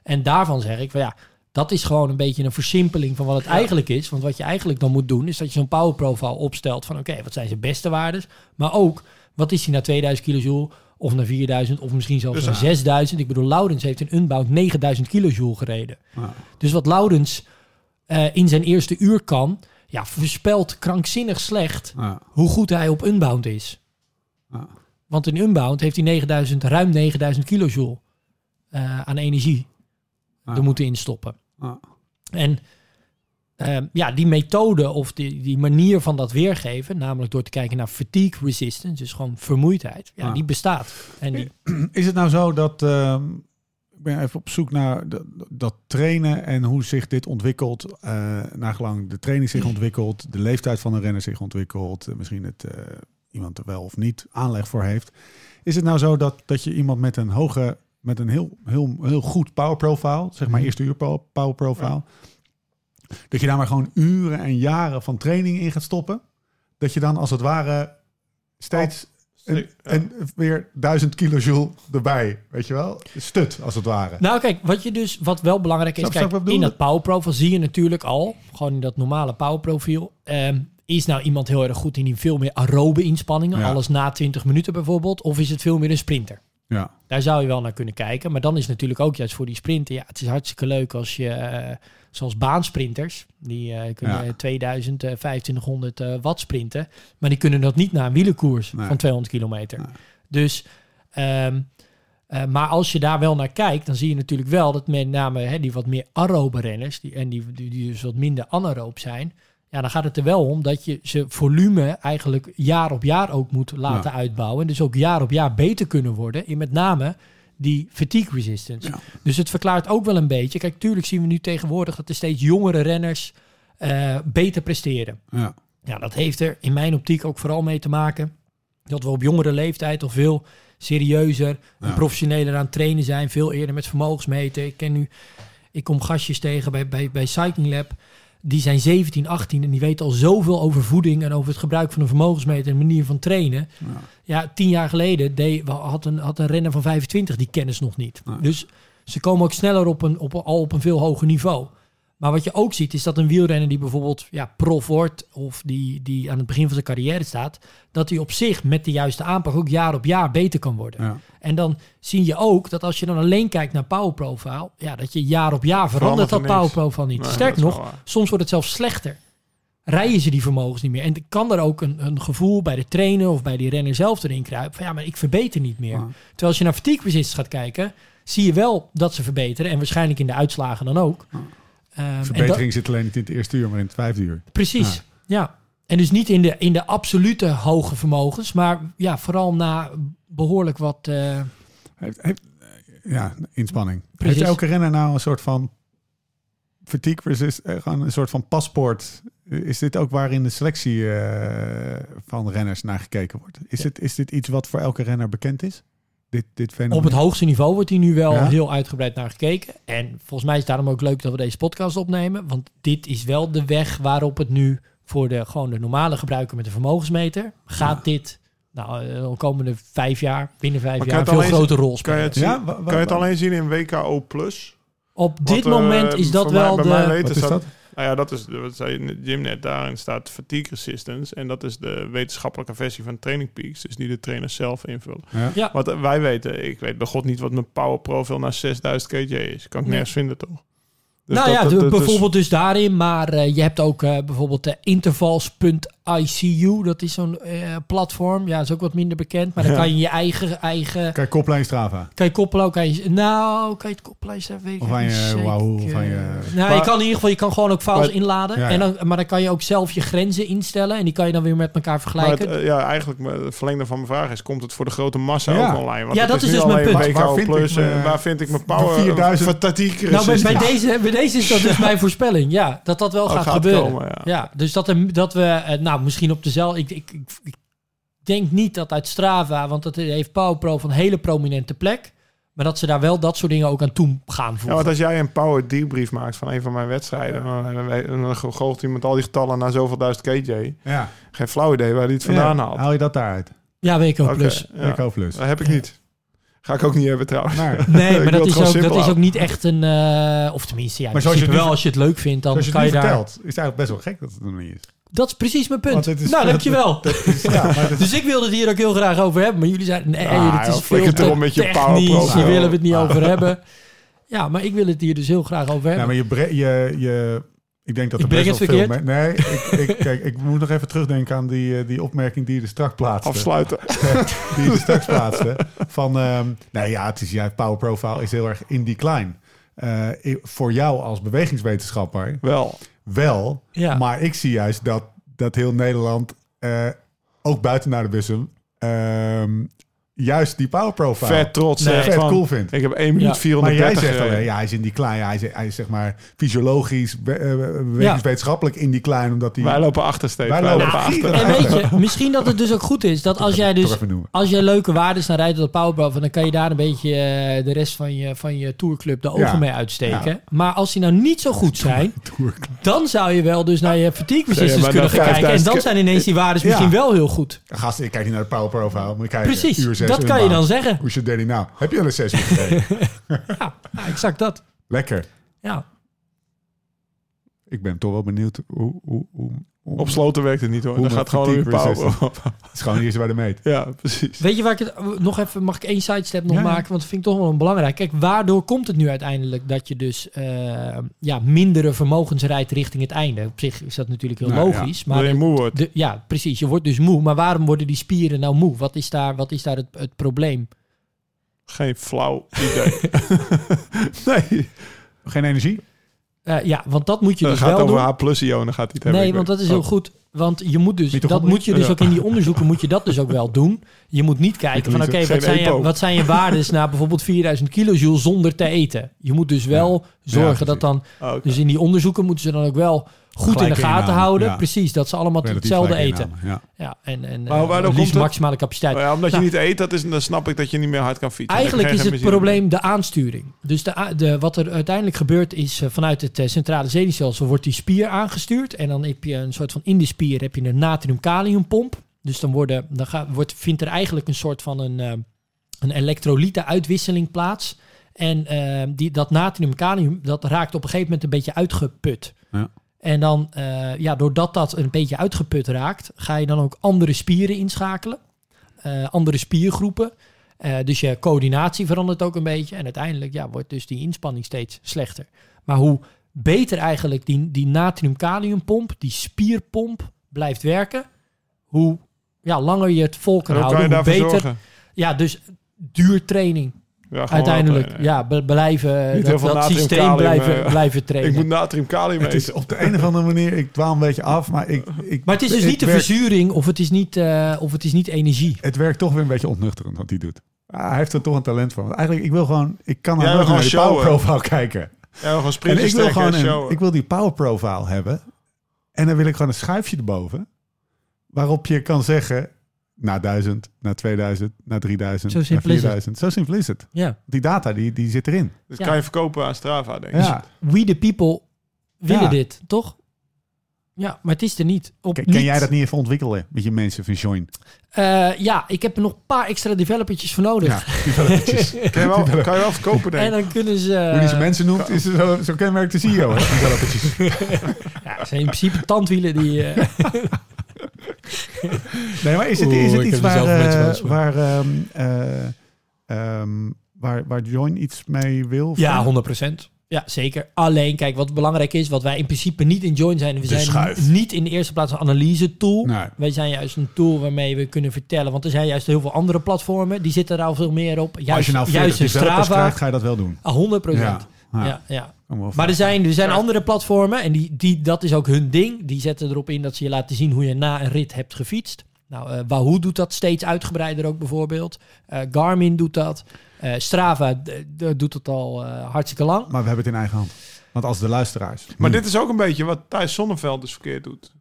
En daarvan zeg ik van ja, dat is gewoon een beetje een versimpeling van wat het eigenlijk is. Want wat je eigenlijk dan moet doen, is dat je zo'n power profile opstelt van oké, wat zijn zijn beste waardes? Maar ook, wat is hij naar 2000 kilojoule of naar 4000 of misschien zelfs Dus, naar ah. 6000? Ik bedoel, Laurens heeft in Unbound 9000 kilojoule gereden. Ja. Dus wat Laurens eh, in zijn eerste uur kan, ja, voorspelt krankzinnig slecht Ja. hoe goed hij op Unbound is. Ja. Want in Unbound heeft hij 9000, ruim 9000 kilojoule eh, aan energie er moeten instoppen. Ja. En ehm, ja, die methode of die, die manier van dat weergeven, namelijk door te kijken naar fatigue resistance, dus gewoon vermoeidheid, ja, Ja. die bestaat. En die, Is het nou zo dat... ehm, ik ben even op zoek naar dat, dat trainen en hoe zich dit ontwikkelt. eh nagelang de training zich ontwikkelt, de leeftijd van een renner zich ontwikkelt. eh, misschien het eh, iemand er wel of niet aanleg voor heeft. Is het nou zo dat, dat je iemand met een hoge, met een heel, heel, heel goed power profile, zeg maar Mhm. eerste uur po- power profile, dat je daar maar gewoon uren en jaren van training in gaat stoppen? Dat je dan als het ware steeds En, Ja. en weer 1000 kilojoule erbij, weet je wel? Stut, als het ware. Nou kijk, wat, je dus, wat wel belangrijk is, Snap- kijk, in dat power profiel zie je natuurlijk al, gewoon in dat normale power profiel, ehm, is nou iemand heel erg goed in die veel meer aerobe inspanningen, Ja. alles na 20 minuten bijvoorbeeld, of is het veel meer een sprinter? Ja, Daar zou je wel naar kunnen kijken. Maar dan is natuurlijk ook juist voor die sprinten. Ja, het is hartstikke leuk als je, eh, zoals baansprinters, die eh, kunnen Ja. 2000, eh, 2500 eh, watt sprinten. Maar die kunnen dat niet na een wielenkoers Nee. van 200 kilometer. Nee. Dus, ehm, eh, maar als je daar wel naar kijkt, dan zie je natuurlijk wel dat met name hè, die wat meer aerobe renners, die, en die, die, die dus wat minder anaeroop zijn, ja, dan gaat het er wel om dat je ze volume eigenlijk jaar op jaar ook moet laten uitbouwen. En dus ook jaar op jaar beter kunnen worden in met name die fatigue resistance. Ja. Dus het verklaart ook wel een beetje. Kijk, tuurlijk zien we nu tegenwoordig dat er steeds jongere renners eh, beter presteren. ja. Ja, dat heeft er in mijn optiek ook vooral mee te maken dat we op jongere leeftijd al veel serieuzer en Ja. professioneler aan het trainen zijn. Veel eerder met vermogensmeten. Ik ken nu, ik kom gastjes tegen bij, bij, bij Cycling Lab. Die zijn 17, 18 en die weten al zoveel over voeding en over het gebruik van een vermogensmeter en manier van trainen. Ja. Ja, tien jaar geleden deed, had, een, had een renner van 25 die kennis nog niet. Dus ze komen ook sneller op een, op, al op een veel hoger niveau. Maar wat je ook ziet is dat een wielrenner die bijvoorbeeld ja, prof wordt of die, die aan het begin van zijn carrière staat, dat hij op zich met de juiste aanpak ook jaar op jaar beter kan worden. Ja. En dan zie je ook dat als je dan alleen kijkt naar power profile, ja, dat je jaar op jaar verandert Verandert er dat power profile niet. Nee, is nog, waar. soms wordt het zelfs slechter. Rijden ze die vermogens niet meer. En kan er ook een, een gevoel bij de trainer of bij die renner zelf erin kruipen. Van ja, maar ik verbeter niet meer. Ja. Terwijl als je naar fatigue gaat kijken, zie je wel dat ze verbeteren. En waarschijnlijk in de uitslagen dan ook. Ja. Ehm, dat- Verbetering zit alleen niet in het eerste uur, maar in het vijfde uur. Precies, ja. En dus niet in de, in de absolute hoge vermogens, maar ja, vooral na behoorlijk wat... eh, Heeft, heeft, ja, inspanning. Precies. Heeft elke renner nou een soort van fatigue resist, eh, gewoon een soort van paspoort? Is dit ook waarin de selectie eh, van renners naar gekeken wordt? Is, Ja. is dit iets wat voor elke renner bekend is? Dit, dit fenomeen? op het hoogste niveau wordt hier nu wel Ja. heel uitgebreid naar gekeken. En volgens mij is het daarom ook leuk dat we deze podcast opnemen. Want dit is wel de weg waarop het nu voor de, gewoon de normale gebruiker met de vermogensmeter... gaat dit nou, eh, de komende vijf jaar, binnen vijf Maar jaar, een veel grotere rol Kan je spelen. het, zien, kan je het alleen zien in WKO+. Plus? Op Wat, dit eh, moment is dat wel de... Wat is dat? Nou ja, dat is, wat zei Jim net, daarin staat fatigue resistance. En dat is de wetenschappelijke versie van Training Peaks. Dus die de trainers zelf invullen. Ja. Ja, Wat eh, wij weten, ik weet bij god niet wat mijn power profile naar 6000 kj is. Kan ik Nee. nergens vinden, toch? Dus nou dat- ja, dat- dat bijvoorbeeld dus daarin. Maar eh, je hebt ook eh, bijvoorbeeld de intervals.icu. Dat is zo'n eh, platform. Ja, is ook wat minder bekend. Maar dan kan je je eigen... eigen Kijk, koppelijn Strava. kan je koppelen ook aan je... Nou, kan je het koppelen? Weet ik Of aan je. Wahoo, of aan je- Nou, Maar- je kan in ieder geval... Je kan gewoon ook files Maar- inladen. Ja, ja. En dan, maar dan kan je ook zelf je grenzen instellen. En die kan je dan weer met elkaar Maar vergelijken. het, eh, ja, eigenlijk mijn- het verlengde van mijn vraag is: komt het voor de grote massa Ja. ook online? Want Ja, dat is dus mijn punt. WKO Waar vind ik plus, eh, waar vind ik mijn power 4000 fatigue nou, bij, deze, bij deze is dat dus mijn voorspelling. Ja, dat dat wel Oh, gaat, gaat gebeuren. komen, ja. ja. dus dat, dat we, eh, nou, misschien op dezelfde. Ik, ik, ik, ik denk niet dat uit Strava, want dat heeft PowerPro van een hele prominente plek. Maar dat ze daar wel dat soort dingen ook aan toe gaan Ja, voegen. want als jij een power debrief maakt van een van mijn wedstrijden, dan, dan, dan gooit iemand al die getallen naar zoveel duizend kj. Ja. Geen flauw idee waar hij het vandaan Ja, haalt. Haal je dat daaruit? Ja, WKO Oké, Plus. ja. WKO plus. Dat heb ik niet. Ga ik ook niet hebben trouwens. Maar, Nee, maar dat is, ook, dat is ook niet echt een... eh, of tenminste, ja, Maar zoals je het wel als je het leuk vindt, dan zoals je kan het je daar... vertelt, is het eigenlijk best wel gek dat het er nog niet is. Dat is precies mijn punt. Is- nou, dankjewel. Ja, maar dat Dus ik wilde het hier ook heel graag over hebben. Maar jullie zeiden, nee, Ah, is veel te met je technisch. PowerPro. Hier willen we het niet Ah. over hebben. Ja, maar ik wil het hier dus heel graag over Ja, hebben. maar je, bre- je, je, ik denk dat Ik er breng best het wel veel... verkeerd. me- Nee, ik, ik, kijk, ik moet nog even terugdenken aan die, eh, die opmerking die je er straks plaatste. Afsluiten. die je er straks plaatste. Van, ehm nee ja, het is juist power profile is heel erg in decline. Eh, i- voor jou als bewegingswetenschapper Wel. Wel. Ja. Maar ik zie juist dat, dat heel Nederland, eh, ook buiten naar de bussen, ehm, juist die power profile vet trots Nee. vet van, cool vindt. Ik heb 1 minuut Ja. Maar 430 jij zegt alleen, ja, hij is in die klein, hij is, hij is zeg maar fysiologisch, eh, bewegingswetenschappelijk in die klein, omdat hij... Wij lopen achter steeds. Wij Wij lopen achter. En weet je, misschien dat het dus ook goed is dat als jij dus als je leuke waarden naar rijdt op de Powerprof, dan kan je daar een beetje eh, de rest van je, van je tourclub de ogen Ja. mee uitsteken. Ja. Maar als die nou niet zo goed zijn, dan zou je wel dus naar je fatigue resistance maar kunnen gaan kijken. En 5000 dan zijn ineens die waarden misschien wel heel goed. Gast, ik kijk niet naar de power profile, maar ik kijk Precies, uur zes dat kan je dan zeggen. Hoe zit Danny nou? Heb je al een sessie gereden? Ja, ja, exact dat. Lekker. Ja. Ik ben toch wel benieuwd hoe, hoe, hoe Op sloten werkt het niet hoor. Dan gaat gewoon weer op. Het is gewoon hier zo bij de meet. Ja, precies. Weet je waar ik het nog even mag ik één sidestep nog Ja, ja. maken, want dat vind ik toch wel een belangrijk. Kijk, waardoor komt het nu uiteindelijk dat je dus eh, ja, mindere vermogens rijdt richting het einde? Op zich is dat natuurlijk heel Nou, logisch, Maar maar je moe wordt. de, ja, precies. Je wordt dus moe, maar waarom worden die spieren nou moe? Wat is daar, wat is daar het, het probleem? Geen flauw idee. nee. Geen energie? Eh, ja, want dat moet je Dan dus gaat het wel over doen. H plus ionen gaat hij het hebben. Nee, want dat is heel Oh. goed. Want je moet dus, dat moet je dus Ja. ook in die onderzoeken moet je dat dus ook wel doen. Je moet niet kijken van oké, wat, zijn je, wat zijn je waardes naar bijvoorbeeld 4000 kilojoule zonder te eten. Je moet dus wel zorgen dat dan, Oh, dus in die onderzoeken moeten ze dan ook wel goed in de gaten inname, houden. ja. Precies, dat ze allemaal Relatief hetzelfde eten. inname, Ja. Ja, en, en Maar eh, komt maximale capaciteit. Oh ja, omdat Nou, je niet eet, dat is, dan snap ik dat je niet meer hard kan fietsen. Eigenlijk is het probleem de aansturing. Dus de, de, wat er uiteindelijk gebeurt is eh, vanuit het eh, centrale zenuwstelsel wordt die spier aangestuurd. En dan heb je een soort van in de spier heb je een natrium-kaliumpomp. Dus dan, worden, dan gaat, wordt, vindt er eigenlijk een soort van een, eh, een elektrolytenuitwisseling plaats. En eh, die, dat natrium-kalium dat raakt op een gegeven moment een beetje uitgeput. Ja. En dan, eh, ja, doordat dat een beetje uitgeput raakt, ga je dan ook andere spieren inschakelen. Andere spiergroepen. Dus je coördinatie verandert ook een beetje. En uiteindelijk ja, wordt dus die inspanning steeds slechter. Maar hoe beter eigenlijk die, die natrium-kaliumpomp, die spierpomp, blijft werken, hoe ja, langer je het vol kan houden, hoe beter. zorgen? Ja, dus duurtraining. Ja, gewoon Uiteindelijk, wel ja, blijven Niet dat, dat systeem natrium-kalium, blijven, eh, blijven trainen. Ik moet natrium kalium Het is eten. op de een of andere manier, ik dwaal een beetje af, maar ik... ik maar het is dus niet de werk- verzuring of het is niet, eh, of het is niet energie. Het werkt toch weer een beetje ontnuchterend wat hij doet. Ah, hij heeft er toch een talent van. Want eigenlijk, ik wil gewoon... Ik kan naar wil naar die gewoon power profile kijken. Ja, gewoon En sprinten, ik wil gewoon een, ik wil die power profile hebben. En dan wil ik gewoon een schuifje erboven. Waarop je kan zeggen, na 1000, na 2000, na 3000, Zo na simpel is het. 4000. Zo simpel is het. Ja. Die data, die, die zit erin. Dus Ja. kan je verkopen aan Strava, denk ik. Ja. We the people willen Ja. dit, toch? Ja, maar het is er niet. Op Ken, ken niet. jij dat niet even ontwikkelen met je mensen van Join? Eh, ja, ik heb er nog een paar extra developertjes voor nodig. Ja. Kan je wel, kan je wel verkopen, denk En dan kunnen ze... Hoe die zijn mensen noemt, is er zo, zo kenmerkt de CEO. Hè? Ja, het zijn in principe tandwielen die... eh, Nee, maar is het, is het iets waar, eh, waar, ehm, eh, ehm, waar, waar Join iets mee wil? ja, zo? 100%. Ja, zeker. Alleen, kijk, wat belangrijk is, wat wij in principe niet in Join zijn, we De zijn schuif. niet in de eerste plaats een analyse tool. Nee. Wij zijn juist een tool waarmee we kunnen vertellen, want er zijn juist heel veel andere platformen, die zitten daar al veel meer op. Juist, Als je nou 40 juist developers Strava, krijgt, ga je dat wel doen. ah, 100%. Ja. Ja. Ja. Ja, wel Maar er zijn, er zijn andere platformen en die, die, dat is ook hun ding. Die zetten erop in dat ze je laten zien hoe je na een rit hebt gefietst. Nou, eh, Wahoo doet dat steeds uitgebreider ook bijvoorbeeld. Eh, Garmin doet dat. Eh, Strava doet het al eh, hartstikke lang. Maar we hebben het in eigen hand. Want als de luisteraars... Maar dit is ook een beetje wat Thijs Zonneveld dus verkeerd doet.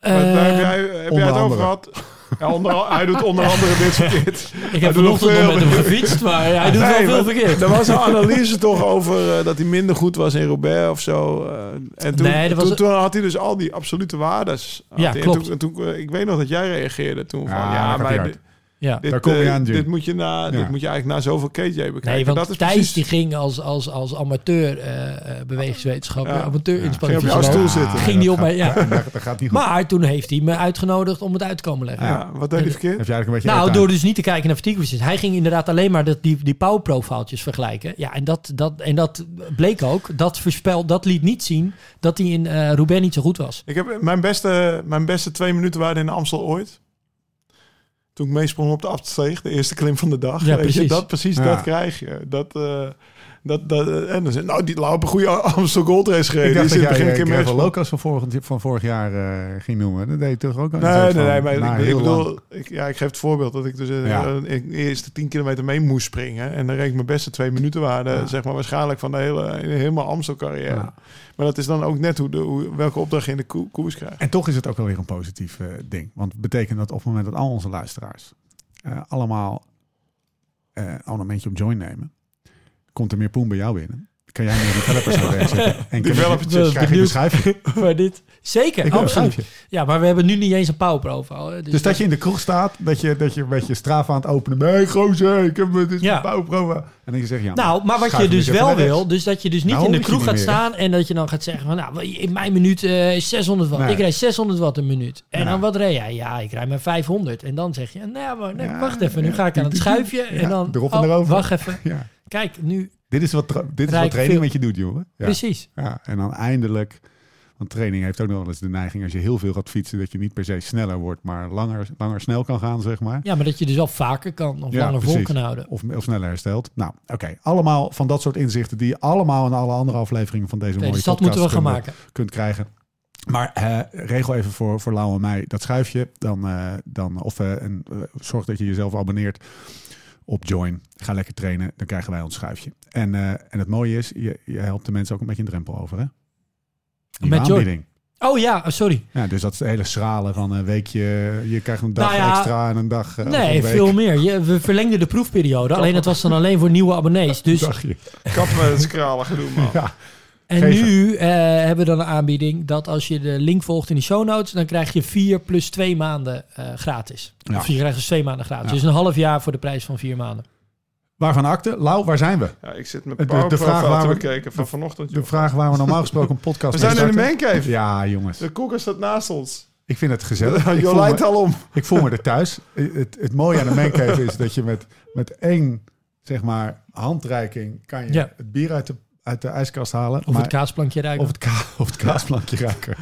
Eh, Maar daar heb jij, heb jij het over andere. gehad? Ja, onder, hij doet onder andere dit verkeerd. ik heb vanochtend nog veel. met hem gefietst, maar hij doet Nee, wel veel verkeerd. Er was een analyse toch over eh, dat hij minder goed was in Robert of zo. eh, en toen, Nee, was toen, toen had hij dus al die absolute waardes. Ja. En klopt. toen- en toen, eh, ik weet nog dat jij reageerde toen van... Ja, maar Ja. dit, Daar kom je eh, aan, dit, moet je na, Ja. dit moet je eigenlijk na zoveel KJ bekijken. Nee, want dat is Thijs precies... die ging als, als, als amateur eh eh, bewegingswetenschapper, Ja. amateur Ja. Ging op jouw stoel zitten. Ging die op mij, ja. gaat- Dat, dat gaat niet goed. Maar toen heeft hij me uitgenodigd om het uit te komen leggen. ja, wat deed hij verkeerd? Heb jij eigenlijk een beetje Nou, door dus niet te kijken naar fatigue resistance. Hij ging inderdaad alleen maar dat, die, die power vergelijken. Ja, en dat, dat, en dat bleek ook. Dat voorspel, dat liet niet zien dat hij in eh Roubaix niet zo goed was. Ik heb mijn beste, mijn beste twee minuten waren in de Amstel ooit. Toen ik meesprong op de afsteeg, de eerste klim van de dag. Ja, Weet Je, precies. dat, precies Ja. dat krijg je. Dat, eh, Dat, dat, en dan zei nou, die Lau heeft een goede Amstel Gold Race gereden. Ik dacht die dat jij uh, keer. Gravel Locos van vorig, van vorig jaar eh, ging noemen. Dat deed je toch ook? Nee, nee, van, nee, maar ik, ik bedoel, ik, ja, ik geef het voorbeeld dat ik dus eh, Ja. eh, in de eerste 10 kilometer mee moest springen. En dan reed ik mijn beste twee minuten waarde, Ja. zeg maar, waarschijnlijk van de hele, helemaal Amstel carrière. Ja. Maar dat is dan ook net hoe de, hoe, welke opdracht je in de koe- koers krijgt. En toch is het ook wel weer een positief eh, ding. Want het betekent dat op het moment dat al onze luisteraars eh, allemaal eh, een abonnementje op Join nemen, komt er meer poen bij jou binnen. Kan jij meer developers aan werk zetten. En Developertjes. krijg je een schijfje. maar dit, zeker, Ik absoluut. Ja, maar we hebben nu niet eens een power profile. hè, Dus dat je in de kroeg staat, dat je, dat je een beetje straf aan het openen bent. Hey gozer, ik heb dit is Ja. bouwproeven. En dan je zegt ja. Nou, maar wat je dus wel wil, dus dat je dus niet Nou, in de ik je kroeg gaat meer, staan en dat je dan gaat zeggen van, nou, in mijn minuut eh, is 600 watt. Nee. Ik rijd 600 watt een minuut. En dan wat reed jij? Ja, ik rijd maar 500. En dan zeg je, nou, maar nee, Ja, wacht even, nu ga ik aan het schuifje. en dan, erop en oh, wacht even. Kijk, nu, Dit is wat, dit is wat training veel. met je doet, jongen. Ja. precies. Ja, en dan eindelijk... Want training heeft ook nog wel eens de neiging... als je heel veel gaat fietsen... dat je niet per se sneller wordt... maar langer, langer snel kan gaan, zeg maar. Ja, maar dat je dus wel vaker kan of Ja, langer vol kan houden. Of, of sneller herstelt. Nou, oké. Allemaal van dat soort inzichten... die je allemaal in alle andere afleveringen van deze Nee, mooie dus podcast moeten we gaan kunt- maken. kunt krijgen. Maar eh, regel even voor, voor Lau en mij dat schuifje. Dan, eh, dan, of eh, en, eh, zorg dat je jezelf abonneert op Join. Ga lekker trainen, dan krijgen wij ons schuifje. En, eh, en het mooie is, je, je helpt de mensen ook een beetje een drempel over. Hè? Die Met aanbieding. Oh ja, oh, sorry. Ja, dus dat is het hele schrale van een weekje. Je krijgt een dag Nou ja, extra en een dag. eh, Nee, een week. veel meer. Je, we verlengden de proefperiode. Alleen dat was dan alleen voor nieuwe abonnees. Dus, Dagje. Kap met het skralen gedoe, man. Ja. En geven. nu eh, hebben we dan een aanbieding dat als je de link volgt in die show notes, dan krijg je vier plus twee maanden eh, gratis. Ja. Of je krijgt dus twee maanden gratis. Ja. Dus een half jaar voor de prijs van vier maanden. Waarvan akte? Lau, waar zijn we? Ja, ik zit met De- de vraag waar te we- bekijken van vanochtend. De vraag waar we normaal gesproken een podcast We zijn in de mancave. Ja, jongens. De koker staat naast ons. Ik vind het gezellig. Je leidt me, al om. ik voel me er thuis. Het, het mooie aan de mancave is dat je met, met één zeg maar, handreiking kan je Ja. het bier uit de, uit de ijskast halen. Of maar- het kaasplankje ruiken. of het, ka of het kaasplankje ruiken.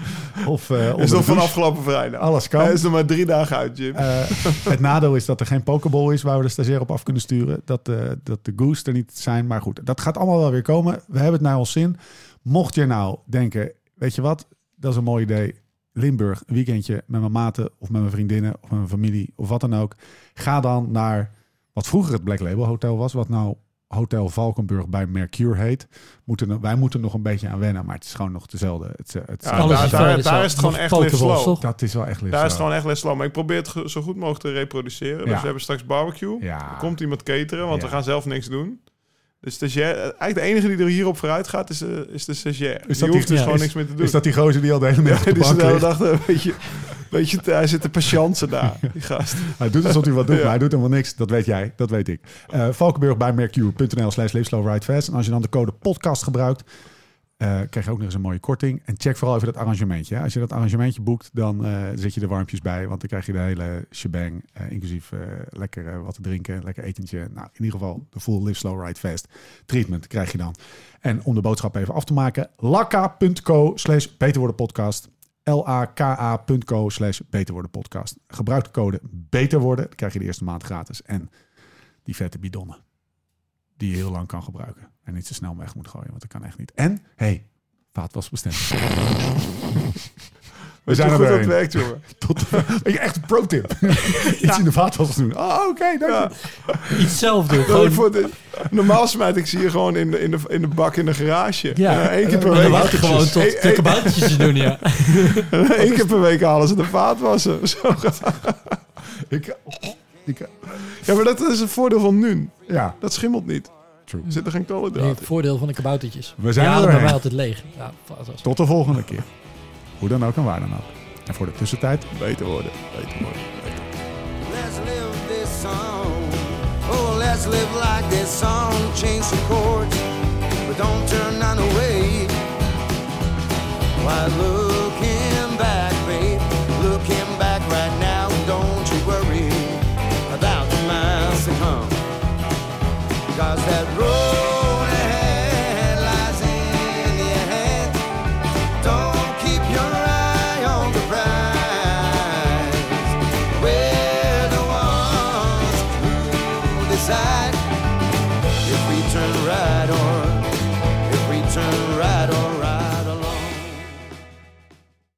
Of uh, Is nog van afgelopen vrijdag. Alles kan. Hij is nog maar drie dagen uit, Jim. Eh, het nadeel is dat er geen pokeball is waar we de stagiair op af kunnen sturen. Dat, eh, dat de goose er niet zijn. Maar goed, dat gaat allemaal wel weer komen. We hebben het naar ons zin. Mocht je nou denken, weet je wat, dat is een mooi idee. Limburg, een weekendje met mijn maten of met mijn vriendinnen of met mijn familie of wat dan ook. Ga dan naar wat vroeger het Black Label Hotel was, wat nou Hotel Valkenburg bij Mercure heet. Moeten, wij moeten nog een beetje aan wennen, maar het is gewoon nog dezelfde. Het, het, Ja, Alles daar, is daar, daar is het gewoon echt live slow. toch? dat is wel echt lief. Daar is het gewoon echt les slow. Maar ik probeer het zo goed mogelijk te reproduceren. Dus Ja. we hebben straks barbecue. Ja. Er komt iemand cateren, want Ja. we gaan zelf niks doen. De stagiair, eigenlijk de enige die er hierop vooruit gaat, is, de is de stagiair. dat die die- hoeft dus ja, gewoon is- niks meer te doen. Is dat die gozer die al de hele middag op Ja, de bank de hele ligt? dag een beetje, beetje te- hij zit te patiënten daar, die gast. Hij doet alsof hij wat doet, Ja. maar hij doet helemaal niks. Dat weet jij, dat weet ik. Eh Valkenburg bij mercure.nl slash live slow ride fast. En als je dan de code podcast gebruikt, eh, krijg je ook nog eens een mooie korting. En check vooral even dat arrangementje. hè. Als je dat arrangementje boekt, dan eh, zet je de warmpjes bij. Want dan krijg je de hele shebang, inclusief lekker wat te drinken, lekker etentje. Nou, in ieder geval de full live slow ride fast treatment krijg je dan. En om de boodschap even af te maken, lakka.co slash beter worden podcast. laka.co slash beter worden podcast. Gebruik de code beter worden. Dan krijg je de eerste maand gratis. En die vette bidonnen. Die je heel lang kan gebruiken. En niet zo snel weg moet gooien, want dat kan echt niet. En, hey, vaatwasbestendig. We zijn er goed dat weer werkt, jongen? Tot, echt een pro tip. Iets in de vaatwas doen. Oh, oké, dank Ja. je. Iets zelf doen. Gewoon, voor de, normaal smijt ik ze hier gewoon in de, in, de, in de bak in de garage. Ja. Eén keer per week. gewoon tot één- kaboutertjes te doen, ja. Eén keer per week halen ze de. Zo gaat Ik, ik, Ja, maar dat is het voordeel van nu. ja, Dat schimmelt niet. true. Er zitten geen Nee, koolhydraten het voordeel van de kaboutertjes. We zijn ja, er bij altijd leeg. Ja, Tot de volgende keer. Hoe dan ook en waar dan ook. En voor de tussentijd, Beter worden, beter worden, beter. Let's live this song. Oh, let's live like this song. Change some chords, but don't turn none away. Why looking back, babe? Looking back right now. Don't you worry about the miles to come. Cause that